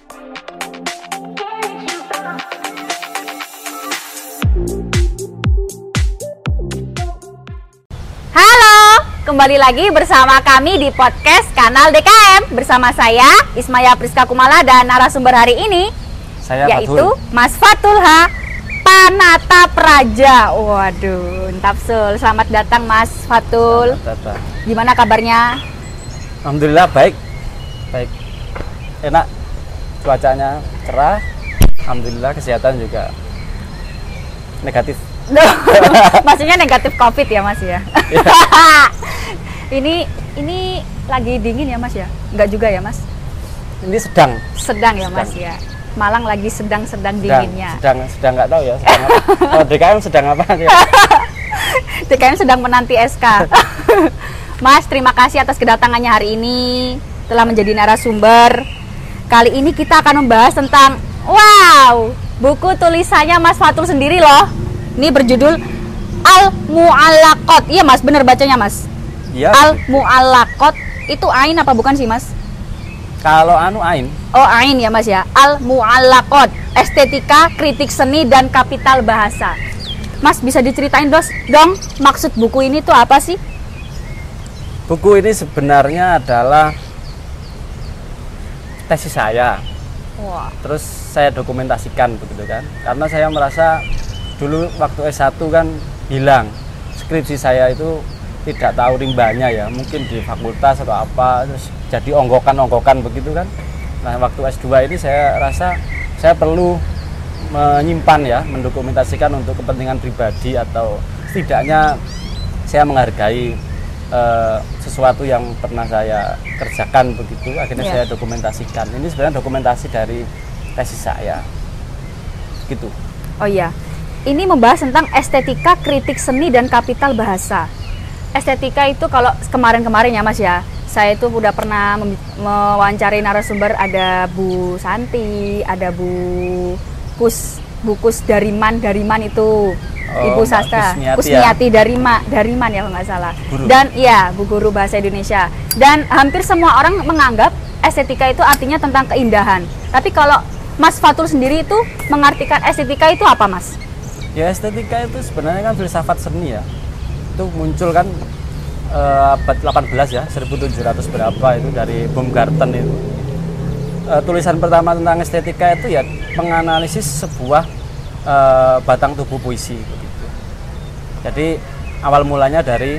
Halo, kembali lagi bersama kami di podcast kanal DKM bersama saya Ismaya Priska Kumala dan narasumber hari ini Saya yaitu Fatul. Mas Fatul H Panata Praja. Waduh, Tapsul. Selamat datang Mas Fatul. Tata. Gimana kabarnya? Alhamdulillah baik. Baik. Enak. Cuacanya cerah. Alhamdulillah kesehatan juga negatif. Maksudnya negatif COVID ya Mas ya? ini ini lagi dingin ya Mas ya? Enggak juga ya Mas? Ini sedang. Sedang ya Sedang. Mas ya? Malang lagi sedang-sedang Sedang. dinginnya. Sedang. Sedang nggak tahu ya. Sedang apa. Oh, DKM sedang apa? ya? TKM sedang menanti SK. Mas, terima kasih atas kedatangannya hari ini telah menjadi narasumber. Kali ini kita akan membahas tentang wow, buku tulisannya Mas Fatul sendiri loh. Ini berjudul Al Mu'allaqat. Iya Mas, bener bacanya Mas. Iya. Al Mu'allaqat itu ain apa bukan sih Mas? Kalau anu ain, Oh ain ya Mas ya. Al Mu'allaqat, estetika, kritik seni dan kapital bahasa. Mas bisa diceritain dos dong maksud buku ini tuh apa sih? buku ini sebenarnya adalah tesis saya. Wah. terus saya dokumentasikan begitu kan karena saya merasa dulu waktu S1 kan hilang skripsi saya itu tidak tahu rimbanya ya mungkin di fakultas atau apa terus jadi onggokan-onggokan begitu kan nah waktu S2 ini saya rasa saya perlu menyimpan ya mendokumentasikan untuk kepentingan pribadi atau setidaknya saya menghargai eh, sesuatu yang pernah saya kerjakan begitu akhirnya Iya. saya dokumentasikan. Ini sebenarnya dokumentasi dari tesis saya. Gitu. Oh iya, ini membahas tentang estetika, kritik seni dan kapital bahasa. Estetika itu kalau kemarin-kemarin ya Mas ya, saya itu udah pernah mewawancari narasumber. Ada Bu Santi, ada Bu Kus, Bu Kus Dariman, Dariman itu Oh, Ibu Sastra, Kusniati ya. Kusniati Darima, Dariman ya kalau nggak salah. Guru. Dan iya, Bu Guru Bahasa Indonesia. Dan hampir semua orang menganggap estetika itu artinya tentang keindahan. Tapi kalau Mas Fatul sendiri itu mengartikan estetika itu apa Mas? ya estetika itu sebenarnya kan filsafat seni ya itu muncul kan eh, abad 18 ya 1700 berapa itu dari Baumgarten itu Eh, tulisan pertama tentang estetika itu ya menganalisis sebuah eh, batang tubuh puisi begitu jadi awal mulanya dari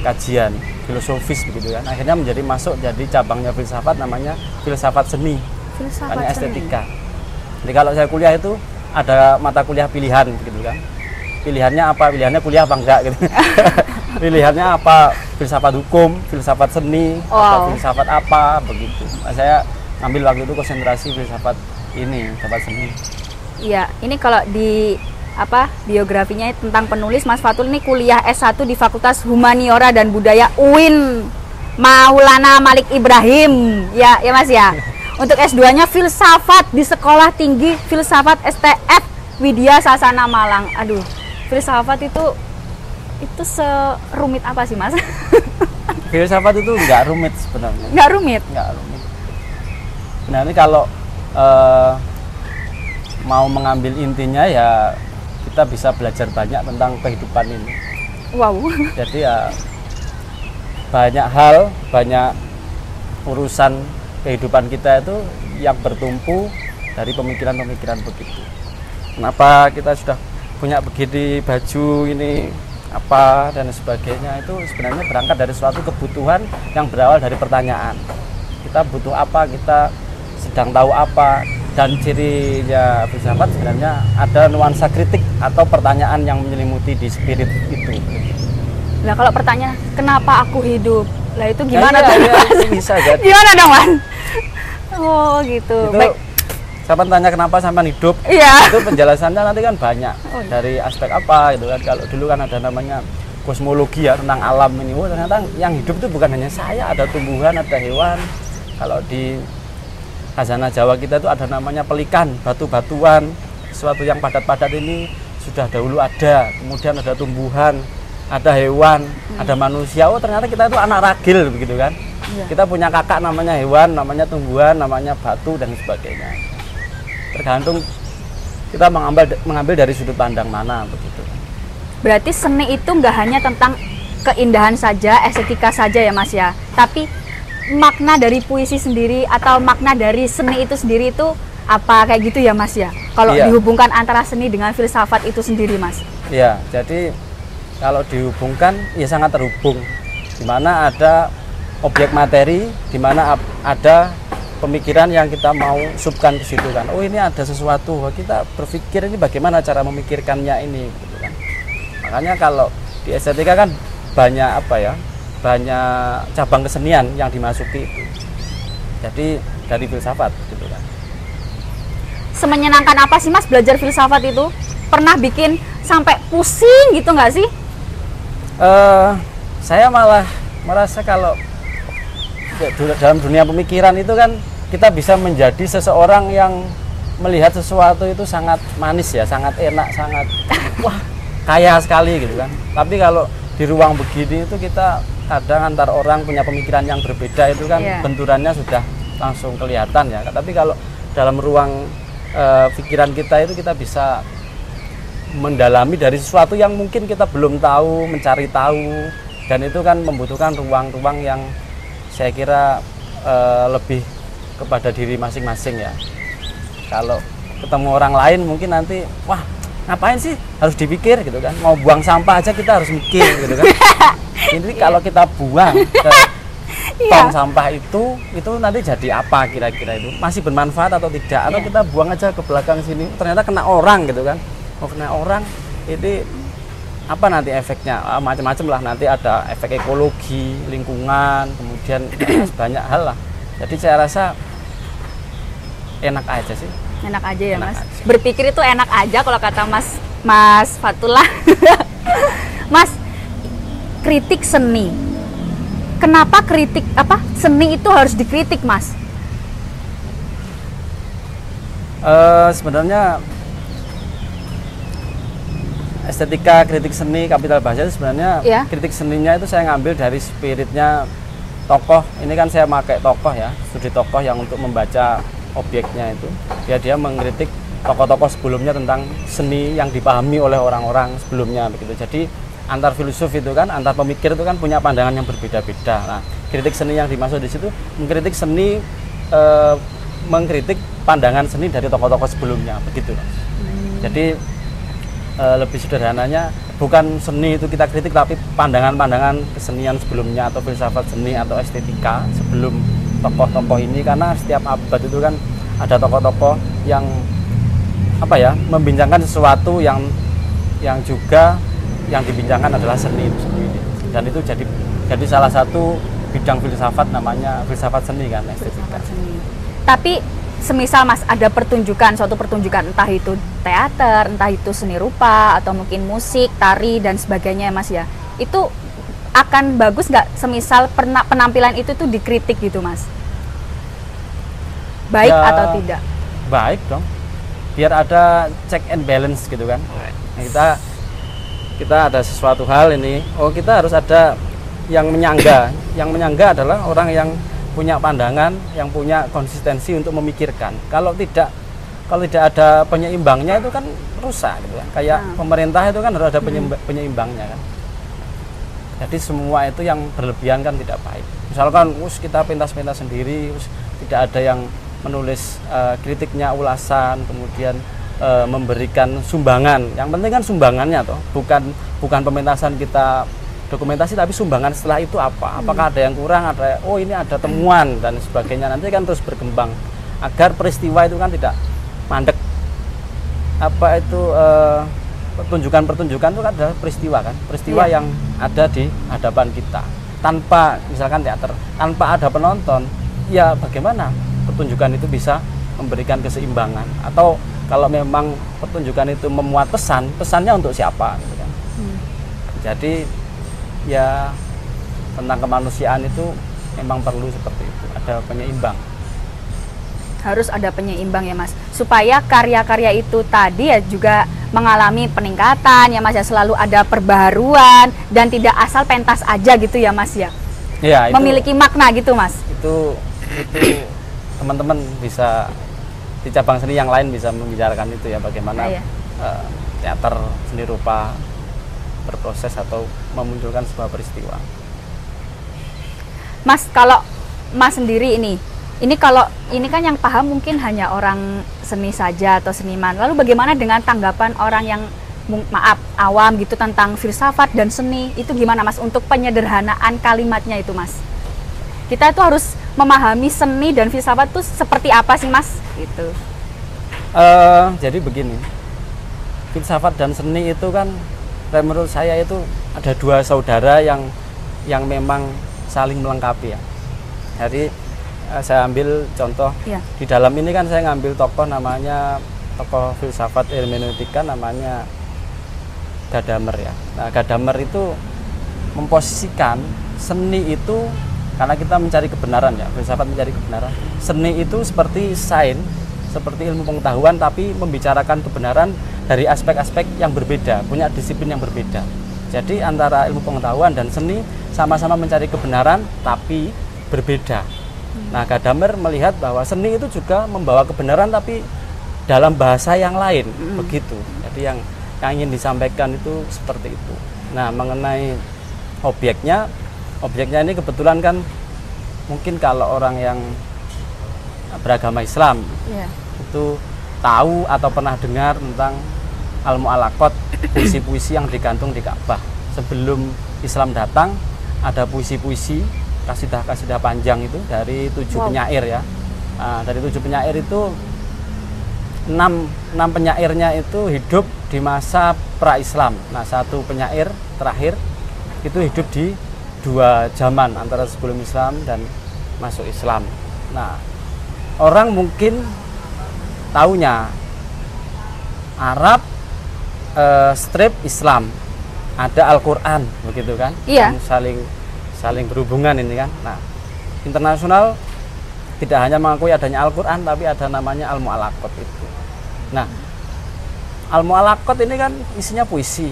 kajian filosofis begitu kan akhirnya menjadi masuk jadi cabangnya filsafat namanya filsafat seni Filsafat hanya seni. estetika. Jadi kalau saya kuliah itu ada mata kuliah pilihan gitu kan. Pilihannya apa? Pilihannya kuliah apa enggak gitu. Pilihannya apa? Filsafat hukum, filsafat seni, atau Wow. filsafat apa begitu. Saya ambil waktu itu konsentrasi filsafat ini, filsafat seni. Iya, ini kalau di apa biografinya tentang penulis Mas Fatul ini kuliah S1 di Fakultas Humaniora dan Budaya UIN Maulana Malik Ibrahim. Ya, ya Mas ya. Untuk S2-nya filsafat di Sekolah Tinggi Filsafat STF Widya Sasana Malang. Aduh, filsafat itu itu serumit apa sih, Mas? Filsafat itu enggak rumit sebenarnya. Nggak rumit. Enggak rumit. Nah, ini kalau eh, mau mengambil intinya ya kita bisa belajar banyak tentang kehidupan ini. Wow. jadi ya banyak hal banyak urusan kehidupan kita itu yang bertumpu dari pemikiran-pemikiran begitu kenapa kita sudah punya begini baju ini apa dan sebagainya itu sebenarnya berangkat dari suatu kebutuhan yang berawal dari pertanyaan kita butuh apa kita sedang tahu apa dan cirinya filsafat sebenarnya ada nuansa kritik atau pertanyaan yang menyelimuti di spirit itu Nah, kalau pertanyaan kenapa aku hidup? Lah itu gimana Ya, tuh? iya, Mas? bisa jadi. gimana dong, Man? Oh, gitu. itu Baik. sampai tanya kenapa sampai hidup Iya. itu penjelasannya nanti kan banyak Oh, iya. dari aspek apa gitu kan kalau dulu kan ada namanya kosmologi ya tentang alam ini oh ternyata yang hidup itu bukan hanya saya ada tumbuhan ada hewan kalau di khazanah Jawa kita itu ada namanya pelikan batu-batuan sesuatu yang padat-padat ini sudah dahulu ada kemudian ada tumbuhan ada hewan Hmm. ada manusia oh ternyata kita itu anak ragil begitu kan Iya. Kita punya kakak namanya hewan, namanya tumbuhan, namanya batu dan sebagainya. Tergantung kita mengambil mengambil dari sudut pandang mana begitu. Berarti seni itu nggak hanya tentang keindahan saja, estetika saja ya Mas ya, tapi makna dari puisi sendiri atau makna dari seni itu sendiri itu apa kayak gitu ya Mas ya? Kalau Iya. dihubungkan antara seni dengan filsafat itu sendiri Mas. Ya, jadi kalau dihubungkan ya sangat terhubung. Di mana ada objek materi, di mana ada pemikiran yang kita mau subkan ke situ kan. Oh ini ada sesuatu, kita berpikir ini bagaimana cara memikirkannya ini, gitu kan. Makanya kalau di estetika kan banyak apa ya, banyak cabang kesenian yang dimasuki itu. Jadi dari filsafat gitu kan. Semenyenangkan apa sih Mas belajar filsafat itu? Pernah bikin sampai pusing gitu nggak sih? eh saya malah merasa kalau dalam dunia pemikiran itu kan kita bisa menjadi seseorang yang melihat sesuatu itu sangat manis ya, sangat enak, sangat wah kaya sekali gitu kan. Tapi kalau di ruang begini itu kita kadang antar orang punya pemikiran yang berbeda itu kan Iya. benturannya sudah langsung kelihatan ya. Tapi kalau dalam ruang eh, pikiran kita itu kita bisa mendalami dari sesuatu yang mungkin kita belum tahu, mencari tahu, dan itu kan membutuhkan ruang-ruang yang saya kira eh, lebih kepada diri masing-masing ya. Kalau ketemu orang lain mungkin nanti, wah ngapain sih harus dipikir gitu kan? Mau buang sampah aja kita harus mikir gitu kan? Ini kalau kita buang ke tong Iya. sampah itu, itu nanti jadi apa kira-kira itu? Masih bermanfaat atau tidak? Atau Iya. kita buang aja ke belakang sini, ternyata kena orang gitu kan? Mau kena orang, ini apa nanti efeknya? Ah, Macam-macam lah nanti ada efek ekologi, lingkungan, kemudian banyak hal lah. Jadi saya rasa enak aja sih. Enak aja ya Enak Mas. aja. Berpikir itu enak aja kalau kata Mas Mas Fatullah. mas, kritik seni. Kenapa kritik apa seni itu harus dikritik Mas? Eh, sebenarnya estetika kritik seni kapital bahasa itu sebenarnya Iya. kritik seninya itu saya ngambil dari spiritnya tokoh ini kan saya pakai tokoh ya studi tokoh yang untuk membaca objeknya itu dia dia mengkritik tokoh-tokoh sebelumnya tentang seni yang dipahami oleh orang-orang sebelumnya begitu jadi antar filsuf itu kan antar pemikir itu kan punya pandangan yang berbeda-beda nah kritik seni yang dimaksud di situ mengkritik seni eh, mengkritik pandangan seni dari tokoh-tokoh sebelumnya begitu Mas. jadi eh, lebih sederhananya bukan seni itu kita kritik tapi pandangan-pandangan kesenian sebelumnya atau filsafat seni atau estetika sebelum tokoh-tokoh ini karena setiap abad itu kan ada tokoh-tokoh yang apa ya membincangkan sesuatu yang yang juga yang dibincangkan adalah seni itu sendiri dan itu jadi jadi salah satu bidang filsafat namanya filsafat seni kan estetika Seni. Tapi semisal Mas ada pertunjukan, suatu pertunjukan entah itu teater, entah itu seni rupa atau mungkin musik, tari dan sebagainya ya Mas ya. Itu akan bagus nggak semisal pernah penampilan itu tuh dikritik gitu Mas? Baik Ya, atau tidak? baik dong. Biar ada check and balance gitu kan. Nah, kita kita ada sesuatu hal ini. Oh kita harus ada yang menyangga. Yang menyangga adalah orang yang punya pandangan yang punya konsistensi untuk memikirkan. Kalau tidak kalau tidak ada penyeimbangnya itu kan rusak gitu kan. Kayak Hmm. pemerintah itu kan harus ada penyeimba- penyeimbangnya kan jadi semua itu yang berlebihan kan tidak baik. Misalkan us kita pentas-pentas sendiri us tidak ada yang menulis eh, kritiknya ulasan kemudian eh, memberikan sumbangan. Yang penting kan sumbangannya toh bukan bukan pementasan kita dokumentasi tapi sumbangan setelah itu apa. Apakah ada yang kurang ada oh ini ada temuan dan sebagainya. Nanti kan terus berkembang. Agar peristiwa itu kan tidak mandek. Apa itu eh, pertunjukan-pertunjukan itu kan adalah peristiwa kan? Peristiwa Iya. yang ada di hadapan kita. Tanpa misalkan teater tanpa ada penonton ya bagaimana pertunjukan itu bisa memberikan keseimbangan? Atau kalau memang pertunjukan itu memuat pesan pesannya untuk siapa? Gitu kan? Hmm. jadi ya tentang kemanusiaan itu memang perlu seperti itu. Ada penyeimbang. Harus ada penyeimbang ya mas. Supaya karya-karya itu tadi ya juga mengalami peningkatan ya mas ya selalu ada perbaharuan dan tidak asal pentas aja gitu ya mas ya Ya, itu- memiliki makna gitu mas itu itu teman-teman bisa di cabang seni yang lain bisa membicarakan itu ya bagaimana Iya. eh, teater seni rupa berproses atau memunculkan sebuah peristiwa. Mas kalau Mas sendiri ini, ini kalau ini kan yang paham mungkin hanya orang seni saja atau seniman. Lalu bagaimana dengan tanggapan orang yang maaf awam gitu tentang filsafat dan seni itu gimana Mas untuk penyederhanaan kalimatnya itu Mas? Kita itu harus memahami seni dan filsafat itu seperti apa sih Mas? Gitu. Eh, jadi begini, filsafat dan seni itu kan menurut saya itu ada dua saudara yang yang memang saling melengkapi ya. Jadi saya ambil contoh Iya. di dalam ini kan saya ngambil tokoh namanya tokoh filsafat hermeneutika namanya Gadamer ya. Nah Gadamer itu memposisikan seni itu karena kita mencari kebenaran ya filsafat mencari kebenaran seni itu seperti sains seperti ilmu pengetahuan tapi membicarakan kebenaran dari aspek-aspek yang berbeda punya disiplin yang berbeda jadi antara ilmu pengetahuan dan seni sama-sama mencari kebenaran tapi berbeda nah Gadamer melihat bahwa seni itu juga membawa kebenaran tapi dalam bahasa yang lain. Begitu. Jadi yang yang ingin disampaikan itu seperti itu. Nah mengenai objeknya objeknya ini kebetulan kan mungkin kalau orang yang beragama Islam Iya. itu tahu atau pernah dengar tentang al mu'alaqat puisi-puisi yang digantung di Ka'bah. Sebelum Islam datang ada puisi-puisi kasidah-kasidah panjang itu dari tujuh Wow. penyair ya. Nah, dari tujuh penyair itu enam enam penyairnya itu hidup di masa pra Islam nah satu penyair terakhir itu hidup di dua zaman antara sebelum Islam dan masuk Islam. Nah orang mungkin taunya Arab eh, strip Islam. Ada Al-Quran begitu kan? Iya. Yang saling saling berhubungan ini kan. Nah internasional tidak hanya mengakui adanya Al-Quran tapi ada namanya Al-Mu'alaqat itu. Nah Al-Mu'alaqat ini kan isinya puisi.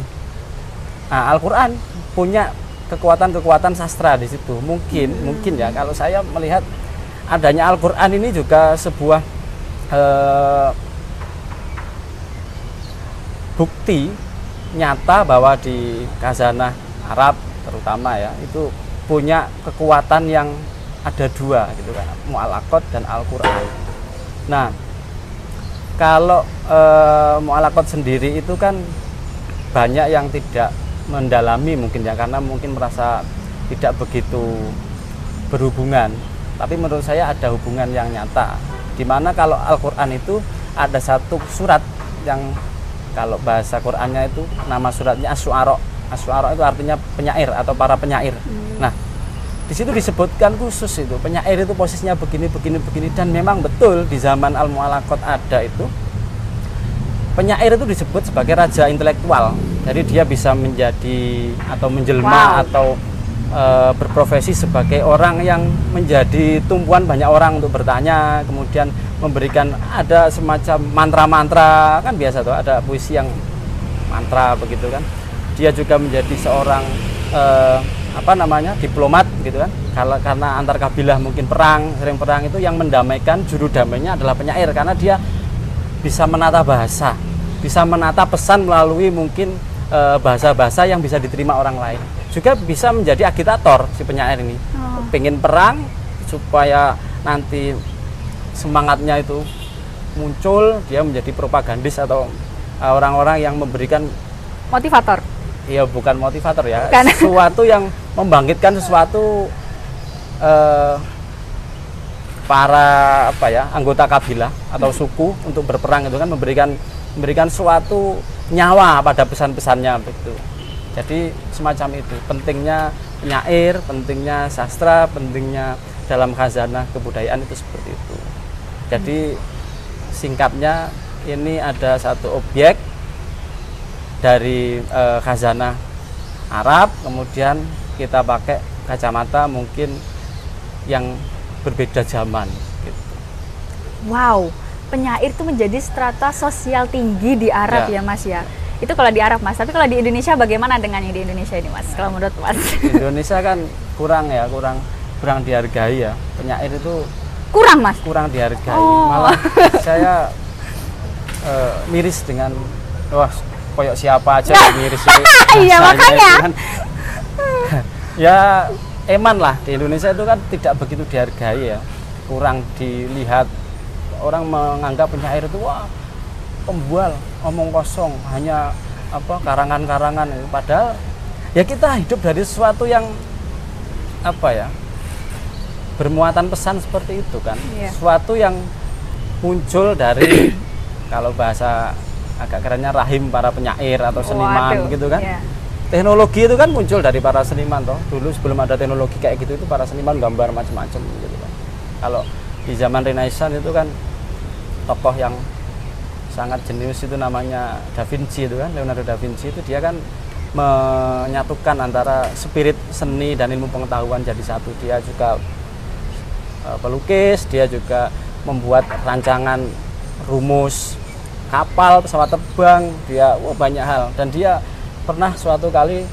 Nah Al-Quran punya kekuatan-kekuatan sastra di situ. Mungkin mungkin ya. Kalau saya melihat adanya Al-Quran ini juga sebuah eh, bukti nyata bahwa di khazanah Arab terutama ya itu punya kekuatan yang ada dua gitu kan. Mu'alakot dan Al-Quran. Nah kalau eh, mu'alakot sendiri itu kan banyak yang tidak mendalami mungkin ya karena mungkin merasa tidak begitu berhubungan. Tapi menurut saya ada hubungan yang nyata di mana kalau Al-Quran itu ada satu surat yang kalau bahasa Qurannya itu nama suratnya As-Su'ara As-Su'ara itu artinya penyair atau para penyair. Nah di situ disebutkan khusus itu penyair itu posisinya begini begini begini dan memang betul di zaman al mualakot ada itu penyair itu disebut sebagai raja intelektual. Jadi dia bisa menjadi atau menjelma Wow. atau e, berprofesi sebagai orang yang menjadi tumpuan banyak orang untuk bertanya kemudian memberikan ada semacam mantra-mantra kan biasa tuh ada puisi yang mantra begitu kan dia juga menjadi seorang eh, apa namanya diplomat gitu kan kalau karena antar kabilah mungkin perang sering perang itu yang mendamaikan juru damainya adalah penyair karena dia bisa menata bahasa bisa menata pesan melalui mungkin eh, bahasa-bahasa yang bisa diterima orang lain juga bisa menjadi agitator si penyair ini Oh. pengen perang supaya nanti semangatnya itu muncul dia menjadi propagandis atau eh, orang-orang yang memberikan Motivator. Ya bukan motivator ya. Bukan. sesuatu yang membangkitkan sesuatu eh, para apa ya anggota kabilah atau suku untuk berperang itu kan memberikan memberikan suatu nyawa pada pesan-pesannya begitu. Jadi semacam itu. Pentingnya penyair pentingnya sastra pentingnya dalam khazanah kebudayaan itu seperti itu. Jadi singkatnya ini ada satu objek dari eh, khazanah Arab kemudian kita pakai kacamata mungkin yang berbeda zaman gitu. Wow, penyair itu menjadi strata sosial tinggi di Arab Ya. ya, Mas ya. Itu kalau di Arab, Mas. Tapi kalau di Indonesia bagaimana dengan yang di Indonesia ini, Mas? Kalau menurut Mas? Indonesia kan kurang ya, kurang kurang dihargai ya. Penyair itu Kurang, Mas. kurang dihargai. Oh. Malah saya eh, miris dengan wah koyok siapa aja yang miris itu. Iya, makanya. itu kan. ya eman lah di Indonesia itu kan tidak begitu dihargai ya. Kurang dilihat orang menganggap penyair itu wah pembual, omong kosong, hanya apa karangan-karangan padahal ya kita hidup dari sesuatu yang apa ya bermuatan pesan seperti itu kan Iya. suatu yang muncul dari kalau bahasa agak kerennya rahim para penyair atau seniman Waduh, gitu kan. iya. teknologi itu kan muncul dari para seniman toh. Dulu sebelum ada teknologi kayak gitu itu para seniman gambar macam-macam gitu kan. Kalau di zaman Renaissance itu kan tokoh yang sangat jenius itu namanya Da Vinci itu kan Leonardo da Vinci itu dia kan menyatukan antara spirit seni dan ilmu pengetahuan jadi satu. Dia juga eh, pelukis dia juga membuat rancangan rumus kapal pesawat terbang dia wah, banyak hal. Dan dia pernah suatu kali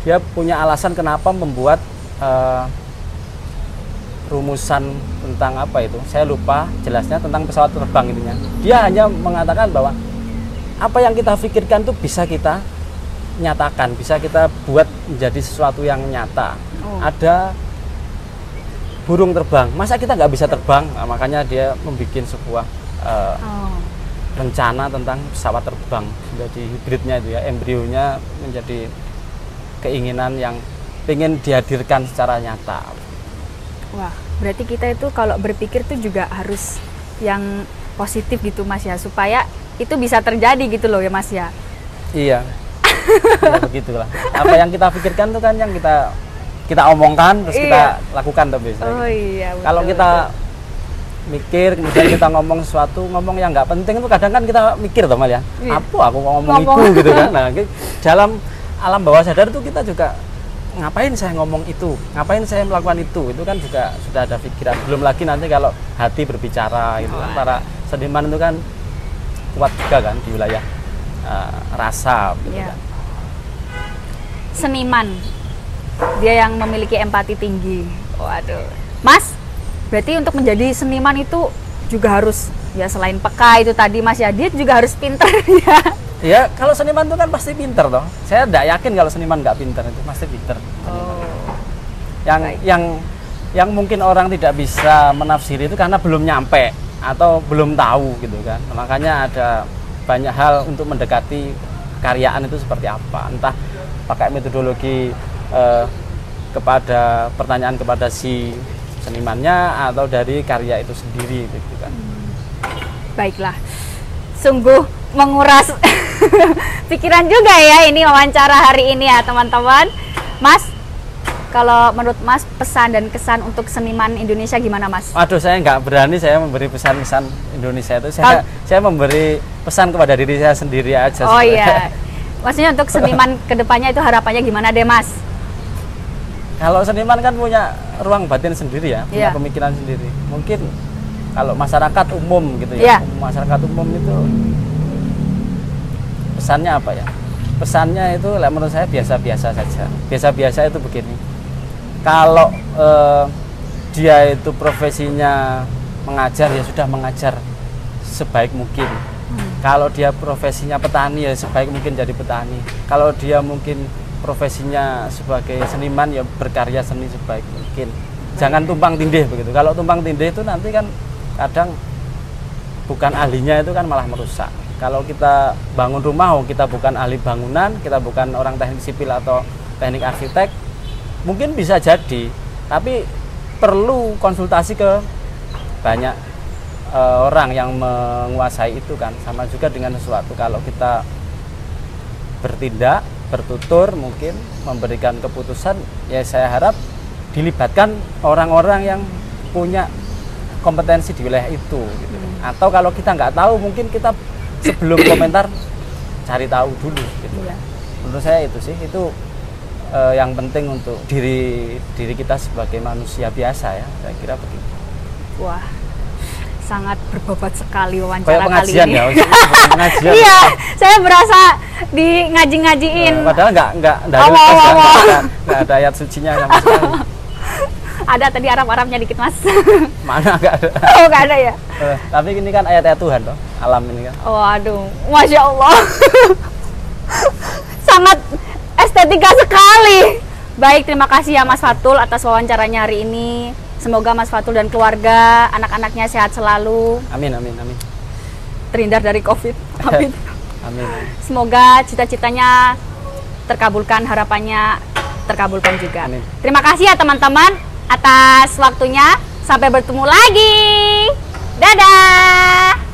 dia punya alasan kenapa membuat eh, rumusan tentang apa itu. Saya lupa jelasnya tentang pesawat terbang intinya. Dia hanya mengatakan bahwa apa yang kita pikirkan tuh bisa kita nyatakan bisa kita buat menjadi sesuatu yang nyata. Oh. ada burung terbang. Masa kita nggak bisa terbang? Nah, makanya dia membuat sebuah eh, Oh. Rencana tentang pesawat terbang menjadi hibridnya itu ya embrionya menjadi keinginan yang ingin dihadirkan secara nyata. Wah, berarti kita itu kalau berpikir tuh juga harus yang positif gitu Mas ya, supaya itu bisa terjadi gitu loh ya Mas ya. iya. Ya, begitulah. Apa yang kita pikirkan itu kan yang kita kita omongkan terus kita lakukan tuh biasanya Oh iya. betul, kalau kita mikir kemudian kita ngomong sesuatu ngomong yang nggak penting itu kadang kan kita mikir tuh mal ya Iya. apa aku ngomong, Ngomong. itu gitu kan nah dalam alam bawah sadar itu kita juga ngapain saya ngomong itu ngapain saya melakukan itu itu kan juga sudah ada pikiran belum lagi nanti kalau hati berbicara gitu kan para seniman itu kan kuat juga kan di wilayah eh, rasa gitu Iya. kan. Seniman, dia yang memiliki empati tinggi. Waduh, Mas, berarti untuk menjadi seniman itu juga harus ya selain peka itu tadi Mas ya, dia juga harus pinter ya. Ya kalau seniman itu kan pasti pinter toh. Saya tidak yakin kalau seniman nggak pinter itu pasti pinter. Oh. yang Baik. yang yang mungkin orang tidak bisa menafsiri itu karena belum nyampe atau belum tahu gitu kan makanya ada banyak hal untuk mendekati karyaan itu seperti apa entah pakai metodologi eh, kepada pertanyaan kepada si senimannya atau dari karya itu sendiri gitu kan Baiklah, sungguh menguras pikiran juga ya ini wawancara hari ini ya teman-teman. Mas, kalau menurut Mas pesan dan kesan untuk seniman Indonesia gimana Mas? Waduh saya nggak berani saya memberi pesan-pesan Indonesia itu saya Kal- saya memberi pesan kepada diri saya sendiri aja Oh sebenarnya. iya, maksudnya untuk seniman ke depannya itu harapannya gimana deh Mas? Kalau seniman kan punya ruang batin sendiri ya, punya Iya. pemikiran sendiri. Mungkin kalau masyarakat umum gitu ya, masyarakat umum itu pesannya apa ya? Pesannya itu lah menurut saya biasa-biasa saja. Biasa-biasa itu begini. Kalau eh, dia itu profesinya mengajar ya sudah mengajar sebaik mungkin. Kalau dia profesinya petani ya sebaik mungkin jadi petani. Kalau dia mungkin profesinya sebagai seniman ya berkarya seni sebaik mungkin. Jangan tumpang tindih begitu. Kalau tumpang tindih itu nanti kan kadang bukan ahlinya itu kan malah merusak. Kalau kita bangun rumah, oh, kita bukan ahli bangunan, kita bukan orang teknik sipil atau teknik arsitek, mungkin bisa jadi, tapi perlu konsultasi ke banyak eh, orang yang menguasai itu kan. Sama juga dengan sesuatu kalau kita bertindak, bertutur, mungkin memberikan keputusan, ya saya harap dilibatkan orang-orang yang punya kompetensi di wilayah itu. Gitu. Atau kalau kita nggak tahu, mungkin kita sebelum komentar cari tahu dulu. Gitu. Iya. Menurut saya itu sih itu eh, yang penting untuk diri diri kita sebagai manusia biasa ya. Saya kira begitu. Wah, sangat berbobot sekali Kayak wawancara kali pengajian ini. ya, pengajian. iya, saya berasa di ngaji-ngajiin. Nah, padahal nggak nggak dari Allah, Ustaz, nggak- Allah. nggak nggak ada ayat sucinya sama sekali. Ada tadi Arab-Arabnya dikit mas. Mana nggak ada. oh nggak ada ya? Eh, tapi ini kan ayat-ayat Tuhan toh, alam ini kan. Oh aduh, masya Allah, sangat estetika sekali. Baik, terima kasih ya Mas Fatul atas wawancaranya hari ini. Semoga Mas Fatul dan keluarga, anak-anaknya sehat selalu, Amin amin amin. terhindar dari COVID. Amin. Amin. Semoga cita-citanya terkabulkan, harapannya terkabulkan juga. Amin. Terima kasih ya teman-teman atas waktunya. Sampai bertemu lagi. Dadah.